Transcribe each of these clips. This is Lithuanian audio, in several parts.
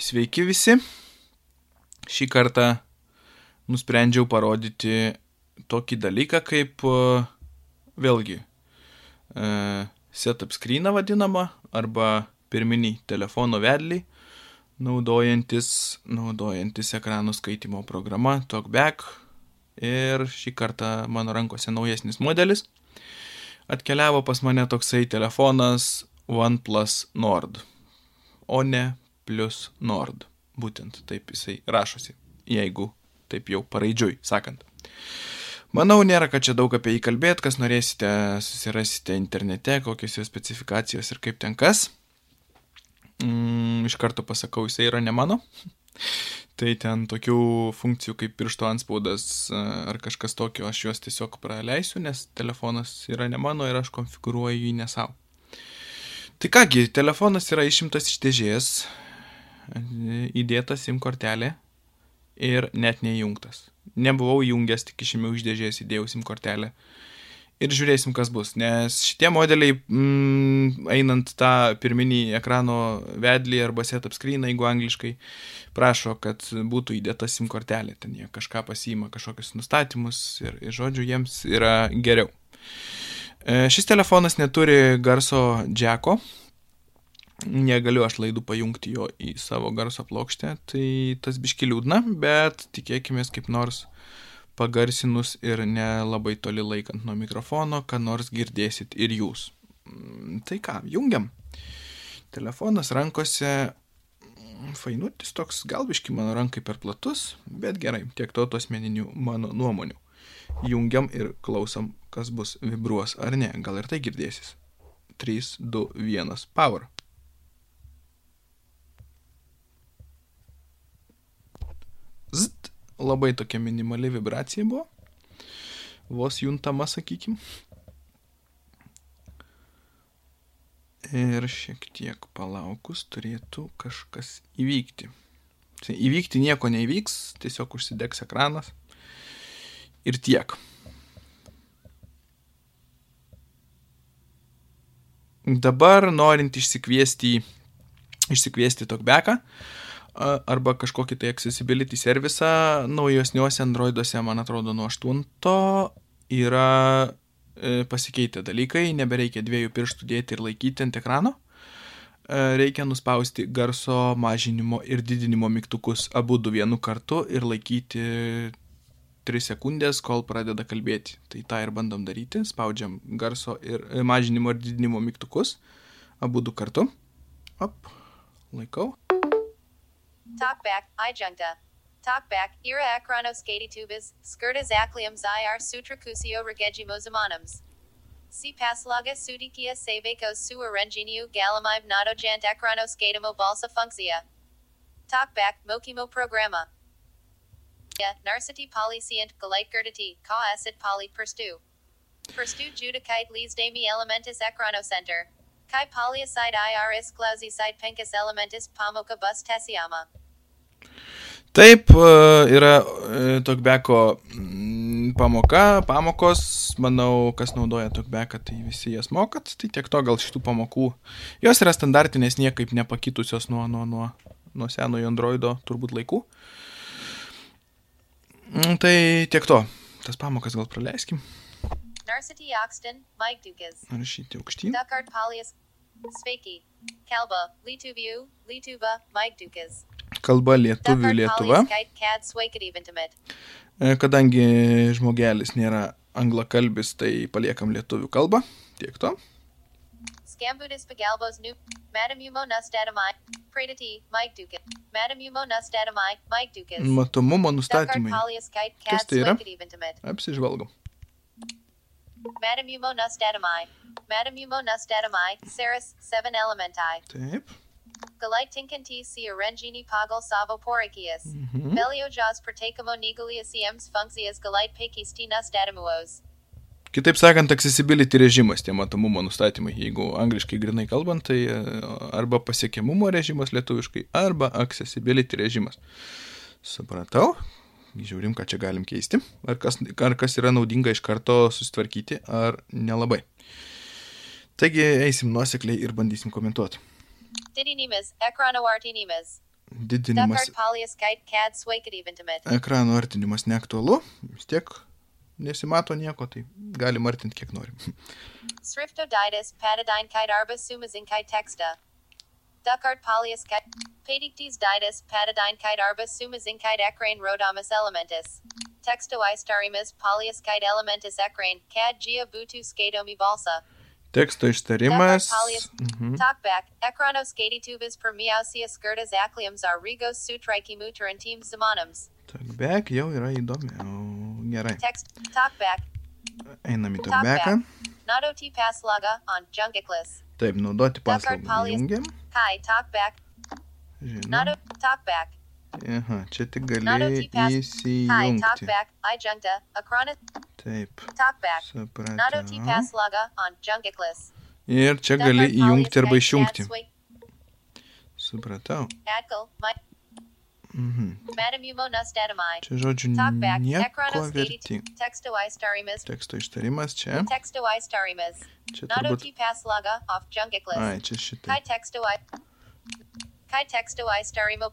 Sveiki visi. Šį kartą nusprendžiau parodyti tokį dalyką kaip e, vėlgi e, setup screeną vadinamą arba pirminį telefono vedlį, naudojantis, naudojantis ekranų skaitimo programa TalkBack ir šį kartą mano rankose naujesnis modelis. Atkeliavo pas mane toksai telefonas OnePlus Nord, o ne plus Nord. Būtent taip jisai rašosi, jeigu taip jau paraidžiui sakant. Manau, nėra, kad čia daug apie jį kalbėt, kas norėsite, susirasite internete, kokios jo specifikacijos ir kaip ten kas. Mm, iš karto pasakau, jisai yra ne mano. Tai ten tokių funkcijų kaip piršto anspaudas e, ar kažkas tokio, aš juos tiesiog praleisiu, nes telefonas yra ne mano ir aš konfigūruoju jį ne savo. Tai kągi, telefonas yra išimtas iš dėžės, įdėta SIM kortelė ir net neįjungtas. Nebuvau įjungęs, tik išėmiau iš dėžės, įdėjau SIM kortelę. Ir žiūrėsim, kas bus, nes šitie modeliai, mm, einant tą pirminį ekrano vedlį arba setup screen, jeigu angliškai, prašo, kad būtų įdėta SIM kortelė, ten jie kažką pasiima, kažkokius nustatymus ir, ir žodžiu, jiems yra geriau. E, šis telefonas neturi garso džeko. Negaliu aš laidų pajungti jo į savo garso plokštę, tai tas biški liūdna, bet tikėkime kaip nors pagarsinus ir nelabai toli laikant nuo mikrofono, ką nors girdėsit ir jūs. Mm, tai ką, jungiam. Telefonas rankose, fainutis toks, gal biški mano rankai per platus, bet gerai, tiek to asmeninių mano nuomonių jungiam ir klausom, kas bus, vibruos ar ne, gal ir tai girdėsis. 3, 2, 1, power. Labai tokia minimali vibracija buvo, vos juntama, sakykim. Ir šiek tiek palaukus turėtų kažkas įvykti. Tai įvykti nieko neįvyks, tiesiog užsidegs ekranas ir tiek. Dabar norint išsikviesti, išsikviesti talkbacką arba kažkokį tai accessibility servisą, naujosniuose Androiduose, man atrodo, nuo 8 yra e, pasikeitę dalykai, nebereikia dviejų pirštų dėti ir laikyti ant ekrano. E, reikia nuspausti garso mažinimo ir didinimo mygtukus abu du vienu kartu ir laikyti 3 sekundės, kol pradeda kalbėti. Tai tą ir bandom daryti. Spaudžiam garso ir e, mažinimo ir didinimo mygtukus. Abu du kartu. Op. Laikau. Talkback, adjuncta. Talkback, ira akranos skatitubas, skirtas akliums ir sutrakusio regegimos amonums. Si paslaga sudikia savekos su arenginiu galamib nadojant akranos skatimo balsa funksia. Talkback, mokimo programa. Narsity polycient galeitgertity, ka acid poly perstu. Perstu judicite leads demi elementis center. Kai polyacide iris glausicide pencus elementis pamoka bus tesiama. Taip, e, yra e, Tokbeko mm, pamoka, pamokos, manau, kas naudoja Tokbeką, tai visi jas mokat, tai tiek to gal šitų pamokų. Jos yra standartinės, niekaip nepakitusios nuo, nuo, nuo, nuo senojo Androido turbūt laikų. Mm, tai tiek to. Tas pamokas gal praleiskim. Narcity Oxton, Mike Dukas. Rašyti aukštyn. Duckart Polius, Sveiki. Kalba, Lietuvių, Lietuva, Mike Dukas. Kalba lietuvių Lietuva. E, kadangi žmogelis nėra anglakalbis, tai paliekam lietuvių kalbą. Tiek to. Scambudis pagalbos nu. Madam Umo nustatomai. Predati, Mike Dukas. Madam Umo nustatomai, Mike Dukas. Matomumo nustatymai. Kas tai yra? Apsižvalgom. Madam Umo nustatomai. Madam Umo nustatomai. Ceres, 7 elementai. Taip. Galaitinkanti si arengini pagal savo porikias. Mm -hmm. Beliojas pertekamo nigulias iems funkcijas galait pekis tinas datamuos. Kitaip sakant, accessibility režimas, tie matomumo nustatymai, jeigu angliškai grinai kalbant, tai e, arba pasiekiamumo režimas lietuviškai, arba accessibility režimas. Supratau, žiūrim, ką čia galim keisti, ar kas, ar kas yra naudinga iš karto susitvarkyti, ar nelabai. Taigi eisim nuosekliai ir bandysim komentuoti. Didinimas, ekrano artinimas. didinimas Duckart Polyus Kite CAD Swaked Eventimate. ekrano artinimas neaktualu, vis tiek nesimato nieko, tai galim artinti kiek norim. Sriftoditis, Patadine Kite Arbus Sumazin Kite Texta. Duckart Polyus Kite. Padictes Ditis, Patadine Kite Arbus Sumazin Kite Ecrane Rhodomus Elementus. Textoistarimus Polyus Kite Elementus Ecrane, CAD Gia Butu Skadomi Balsa. Teksto ištarimas. Duckart Polyus. Mhm. Talkback, Ekronos Gaditubis per Miausia Skirtas Acliums Arigos Sutriki Mutarantime Simonums. Talkback jau yra įdomiau. Gerai. Text, talkback, Einam į talkbacką. Nato T Passlaga on Junkiclus. Taip, naudoti Duckart paslaugą. Polyus. Jungiam. Kai, Aha, čia tik gali įsijungti. Taip, supratau. Ir čia gali įjungti arba išjungti. Supratau. Mhm. Čia žodžiu nieko verti. Teksto ištarimas čia. Čia turbūt. Ai, čia šitai. Kai texto i starimo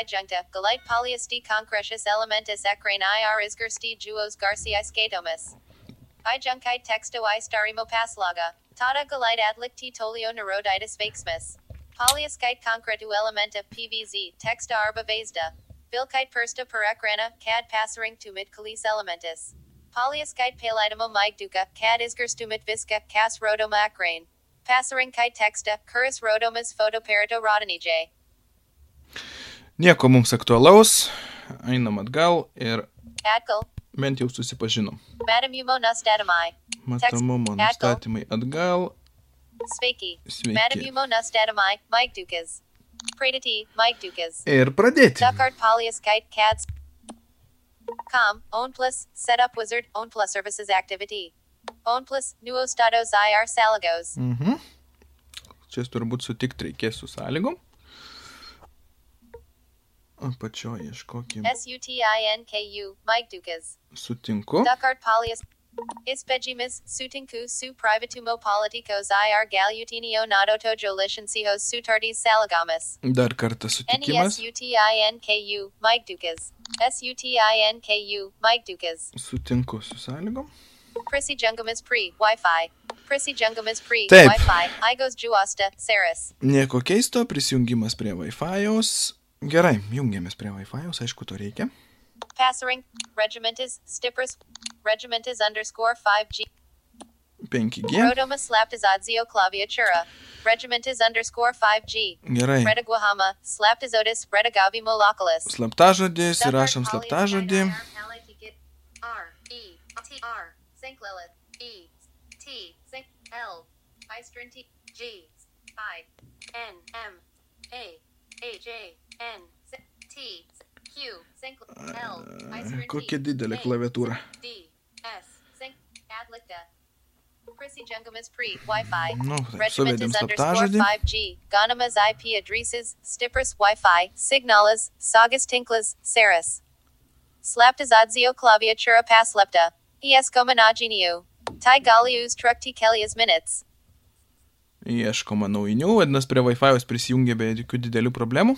i juncta, galite polyesti concretus elementus ecrane ir isgersti juos garci iskatomus. I junkai texto starimo pasloga, tata galite adlicti tolio neroditis vakesmus. Polyaskite concretu elementa pvz, texta arbavesda. Vilkite persta perecrana, cad passering to mid calis elementis. Polyaskite palidimo migduca, cad viską kas cas rodomacrane. Kite texta, curus rhodomus photoperito rodinije. Nieko mums aktualaus. Einam atgal ir Adkal, bent jau susipažinom. Madam Umo nustatamai. Matomumo Text- nustatymai atgal. Madam Sveiki. Umo nustatamai, Mike Dukas. Predati, Mike Dukas. Ir pradėti. Duckart Polyus Kite Cads. Com, Own Plus, Setup Wizard, Own Plus Services Activity. Own Plus, Nuos Datos IR Salagos. Mhm. Čia turbūt sutikti reikės su sąlygom. Apačioje ieškokim. S U T I N K U, Mike Dukas. Sutinku. Duckart Polyus. Ispegimus, Sutinku, Su Privatumo Politicos IR Galutinio Nadoto Jolicencijos Sutardis Salagamus. Dar kartą sutikimas. N-E-S-U-T-I-N-K-U, Mike Dukas. S-U-T-I-N-K-U, Mike Dukas. Sutinku su sąlygom. Prissy Jungamus Pre, Wi-Fi. Prissy Pre, Taip. Wi-Fi. Igos Juosta, Saris. Nieko keisto, prisijungimas prie Wi-Fi'aus. Gerai, jungiamės prie Wi-Fi'aus, aišku, to reikia. Passering, Regimentis, Stippers, Regimentis underscore 5G. 5G. Rodomus Slaptizadzio Claviatura. Regimentis underscore 5G. Gerai. Redaguahama, Slaptizotis, Redagavimo Localis. Slaptažodis, įrašom slaptažodį. R E T R Sync Lilith. E T. Sync L. I string T. G. I. N. M. A. H. A. N. T. Q. Sync L. I string T. Didelė A, klaviatūra. D. S. Sync Adlicta Prissy Jungamus Pre. Wi-Fi. Nu, taip, Regimentis underscore 5G, Ganamas IP addresses, Stippers Wi-Fi, Signalas, Sagas Tinklas, Saris. Slaptazadzio claviatura paslepta. Es gomanaginiu. Tai galius trukti kelias minutes. Ieškoma naujinių, vadinasi, prie Wi-Fi'aus prisijungė be jokių didelių problemų.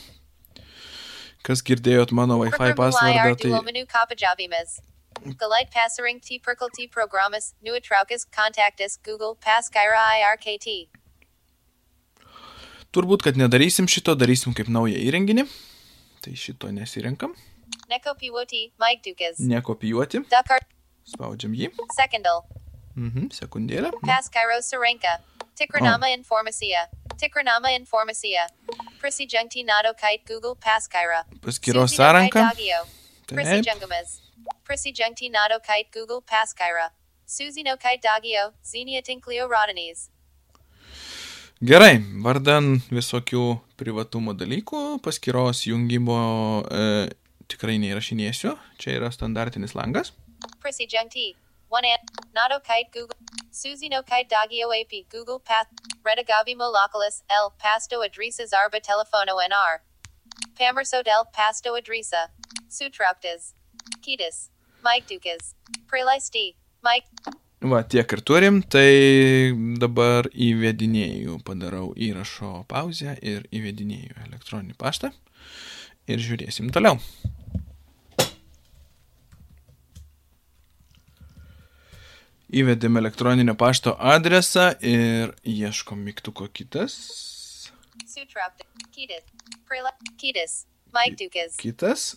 Kas girdėjot mano Wi-Fi pasvardą, tai. Galite passering T perkel T programas, nuatraukas, contactus, Google, Paskyra IRKT. turbūt, kad nedarysim šito, darysim kaip naują įrenginį. Tai šito nesirenkam. Neko piwoti, Mike Dukas. Nekopijuoti. Duckart, Spaudžiam jį. secondal. Mhm, sekundėlę. Paskyro Serenka. Tikranama Informacia. Tikranama Informacia. Prisijungti Nado Kite Google. Paskyros Suzy no Kite sąranka. Dogio. Taip. Prisijungamas. Prisijungti Nado Kite Google Paskyra. Suzy no Kite Dogio. Xenia Tinklio Rodanese. Gerai, vardan visokių privatumo dalykų, paskyros jungimo e, tikrai neįrašinėsiu. Čia yra standartinis langas. Prisijungti. One an Nado Kite Google. Suzy no Kite Dogio AP Google Path. Redagavimo Localis L. Pasto Adresas Arba Telefono NR. Pamerso del Pasto Adresa. Sutrauktas. Kitas. Mike Dukas. Prelisti. Mike. Va, tiek ir turim, tai dabar įvedinėjau, padarau įrašo pauzę ir įvedinėjau elektroninį paštą. ir žiūrėsim toliau. Įvedėm elektroninio pašto adresą ir ieškom mygtuko kitas. Kitas.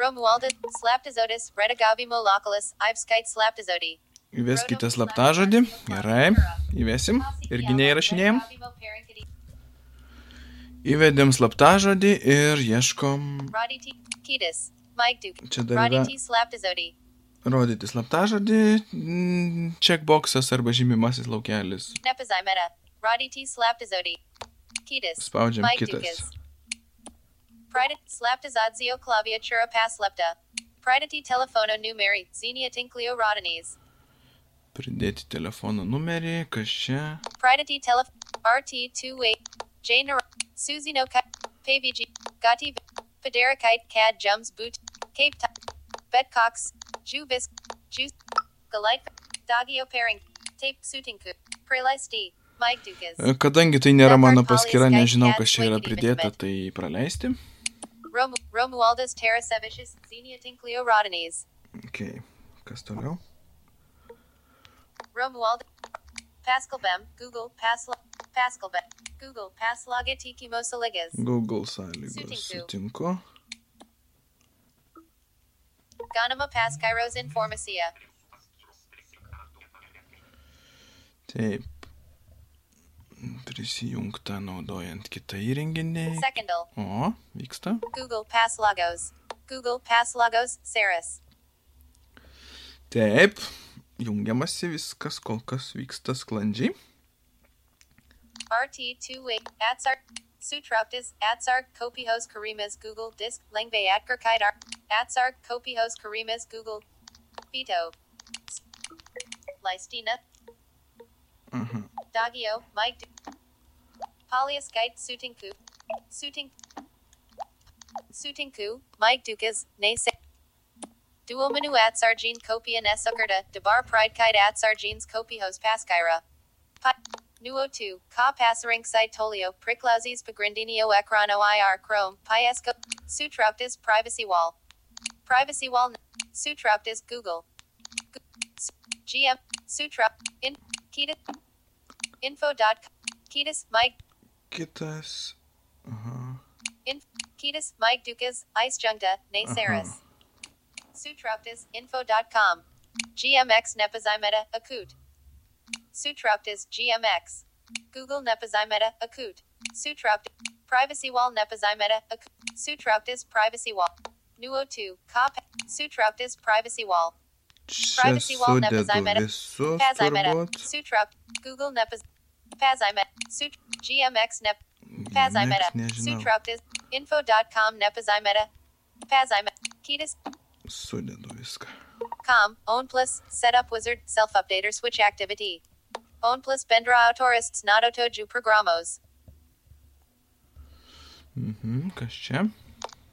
Romualda. Slaptizotis. Redagavimo localis. Ivskite slaptizoti. Įveskite slaptažodį. Gerai. Įvesim. Irgi neįrašinėjom. Įvedėm slaptažodį ir ieškom. Čia dar yra. Rodyti slaptažodį, mm, checkboxas arba žymimasis laukelis. Nepizimeta. Roditi slaptizoti. Ketis. Spaudžiam Mike kitas. Dukas. Pridati slaptizadzio claviatura paslepta. Pridati telefono numeri. Xenia tinklio rodanes. Pridėti telefono numerį, kas čia. Pridati telef. RT28. Jane Susino Cut. PVG. Gati. Federikite Cad Jums Boot. Cape Top. Bedcox. Juvis. Juice. Galite. Dagio Pairing. Tape Sutinku. Prelice D. E, Kadangi tai nėra mano paskyra, nežinau, kas čia yra pridėta, tai praleisti. Romu, Romualdus Terrasevicius. Xenia Tinklio rodanes. Ok, kas toliau? Romuald. Pascal Bem. Google. Pasla. Pascal Bem. Google. Paslaga Tikimosaligas. Google sąlygos. Sutinku. Sutinku. Ganama Paskyros Informacia. Taip. Prisijungta naudojant kitą įrenginį. Secondal. O, vyksta. Google Paslagos. Google Paslagos. Saris. Taip. Jungiamasi viskas kol kas vyksta sklandžiai. RT28. Atsar. Sutraptis. Atsar. Kopihos Karimas. Google. Disk. Langve Atkerkite. Atsar. Kopihos Karimas. Google. Vito. Lystina. Aha. Mm-hmm. Dagio. Mike. Polyascite. Sutinku. Suting. Sutinku. Mike Dukas. Nase. Duominu Atsargene Kopia Nesukerta. Debar Pridekite Atsargenes Kopihos Paskyra. Nuo 2. Ka Passaring Tolio. Priclauzes Pagrindinio Ecrano IR Chrome. Piesco. Sutraptis Privacy Wall. Privacy wall. Sutrapt is Google. GM. Sutrapt. In. Ketis. Info. Dot. Ketis. Mike. Ketis. Uh huh. In. Ketis. Mike Dukas. Ice Jungda. Naceris. Uh-huh. Sutrapt is info.com. GMX Nepazimeta. Akut. Sutrapt is GMX. Google Nepazimeta. Akut. Sutrapt. Privacy wall Nepazimeta. Akut. Sutrapt is privacy wall. Nuo 2. Cop. Sutraptis. Privacy Wall. Čia Privacy wall sudedu nepazimeta. visus Pazimeta. turbūt. Sutrap. Google Nepaz. Pazimet. Sut. GMX Nep. Pazimeta. Nieks nežinau. Sutraptis. Info.com Nepazimeta. Pazimet. Ketis. Sudedu viską. Com. Own plus. Setup wizard. Self updater switch activity. Own plus Bendra autorists not otoju programos. Mhm, kas čia?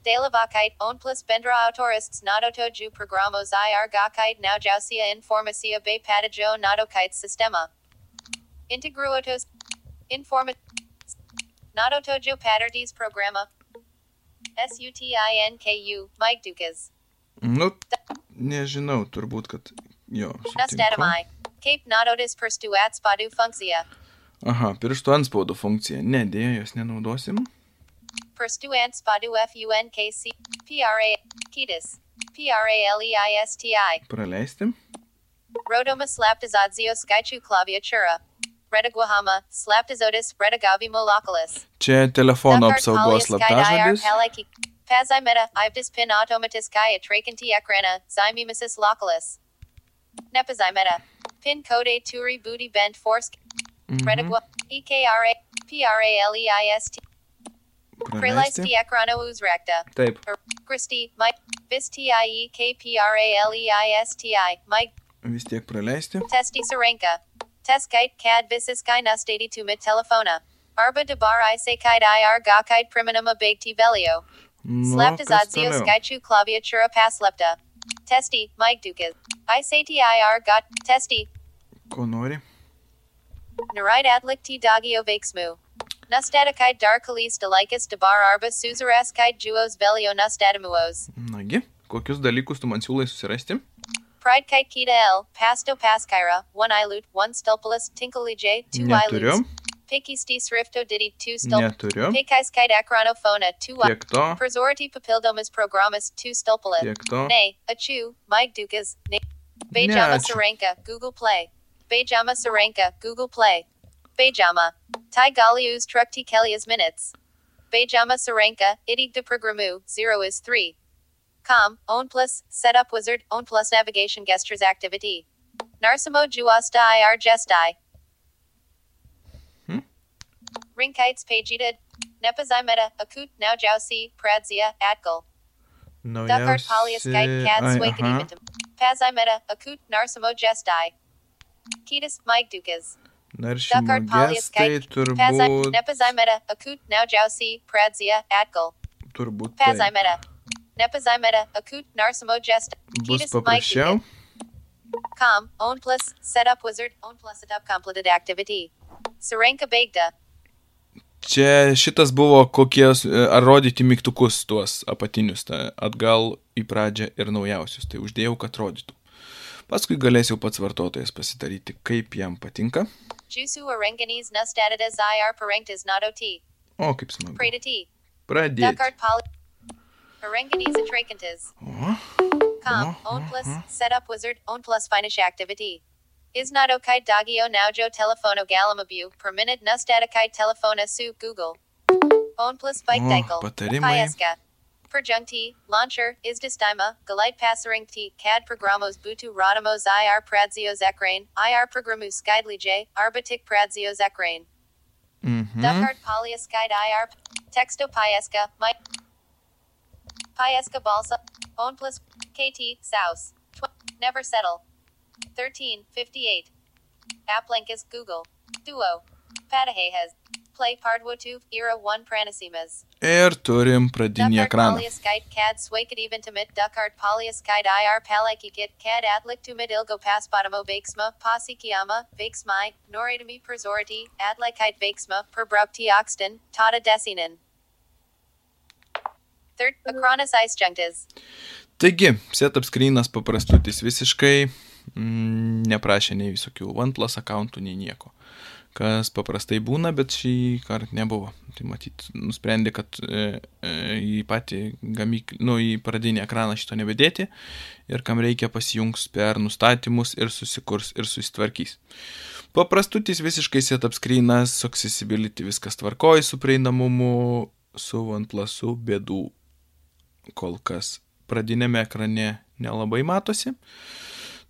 Delavakite. Own plus Bendra autorists not otoju programos ir gakite now jousia informacia be padajo notokite sistema. Integruotos. Informa. Nototojo paterdes programa. S-U-T-I-N-K-U. Mike Dukas. Nu, nežinau, turbūt, kad jo. sutinku. Nastatamai. Cape nototis perstu atspadu functia. Aha, pirštų anspaudų funkcija. Ne, dėja, jos nenaudosim. Perstuant Spadu F U N K C P R A Ketis P R A L E I S T I. Preleistim. Rodoma slaptizadzio skaičiu klaviatūra. Redaguahama, slaptizotis, redagavimo localis. Čia telefono apsaugos slaptažodis. Pazimeta, ivdis pin automatiskai atrakinti ekrana, zaimimesis Lokalis. Nepazimeta. Pin code turi booty bent forsk. Mm -hmm. Redagua, E K R A P R A L E I S T. Prelisti ekrano uzrakta. Taip. Christi. Mike. Vis TIE KPRALEISTI. Mike. Vis tiek praleisti. Testi Serenka. Teskite cad visis gynostati to mit telefona. Arba de bar i sekite ir gakite priminuma big t velio. Nu, kas Slaptizadzio toliau? skychu claviatura paslepta. Testi, Mike Dukas. I say TIR got testi. Ko nori? Narite adlik t dagio vakesmu. Nustatikide darkalis dalykas dabar arba suzaraskide juos velio nustatimuos. Nagi, kokius dalykus tu man siūlai susirasti? Pride kite kita L, pasto paskyra, one ilut, one stulpulus, tinkalij, two iluts. Pikistis rifto diddy, two stulp. Pikais kite acronophona, two i. Tiek papildomas programas, two to. Nay, achu, Mike Dukas, nay. Bejama. Sarenka, Google Play. Bejama Sarenka, Google Play. Bejama. Tai Galius Trukti Kelias Minutes. Bejama Sarenka, Idig de Programu, 0 is 3. Com, Own Plus, Setup Wizard, Own Plus Navigation Gestures Activity. Narsimo Juasta IR Gestai. Hmm? Ringkites Pagedid. Nepazimeta, Akut, Now Jausi, Pradzia, Atgal. Duckart Polyus Guide Cad Ai, Swakity aha. Pazimeta, Akut, Narsimo Gestai. Ketis Mike Dukas. Naršymo gestai turbūt, turbūt taip. Pazimeta. Nepazimeta, Akut, Narsimo Gestai. bus paprasčiau. Com, Own Plus, Setup Wizard, Own Plus Setup Completed Activity. Serenka Begda. Čia šitas buvo kokie, e, ar rodyti mygtukus tuos apatinius, ta, atgal į pradžią ir naujausius. Tai uždėjau, kad rodytų. Paskui galėsiu pats vartotojas pasidaryti, kaip jam patinka. Jusu Arenganese Nustatidas IR Parengtas Not OT. O, kaip smagu. Preda T. Pradėti. Duckart Poly. Arenganese Atracantas. O, Com, Oh, Own oh, Plus, oh. Setup Wizard, Own Plus Finish Activity. Is not okay Dagio Naujo Telefono Galamabu, per minute Nustaticai Telefona Su Google. Own Plus Bike o, Dykel. patarimai. Payeska. Perjung T, Launcher, is Distima, Galite Passering T, CAD Programos Butu Rodamos IR Pradzios Ekrain, IR Programu Skydly J, Arbitic Pradzios Ekrain. Mhm. Duckart Polyus Guide IR. Texto Payeska. My. Payeska Balsa. Own plus. KT. Souse. Tw- never settle. 1358. App link is Google. Duo. Patahehes. Play Pardwotu. Era 1 Pranasimas. Ir turim pradinį ekraną. Taigi, setup screenas paprastutis visiškai mm, neprašė nei visokių OnePlus akauntų, nei nieko. Kas paprastai būna, bet šį kartą nebuvo. Tai matyt, nusprendė, kad e, e, į patį gamyklį, nu, į pradinį ekraną šito nebedėti ir kam reikia pasijungs per nustatymus ir susikurs ir susitvarkys. Paprastutis visiškai setup screenas, accessibility viskas tvarkoja, su prieinamumu, su OnePlusu bėdų kol kas pradinėme ekrane nelabai matosi.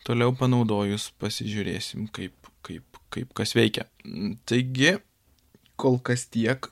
Toliau panaudojus pasižiūrėsim, kaip, kaip, kaip kas veikia. Taigi, kol kas tiek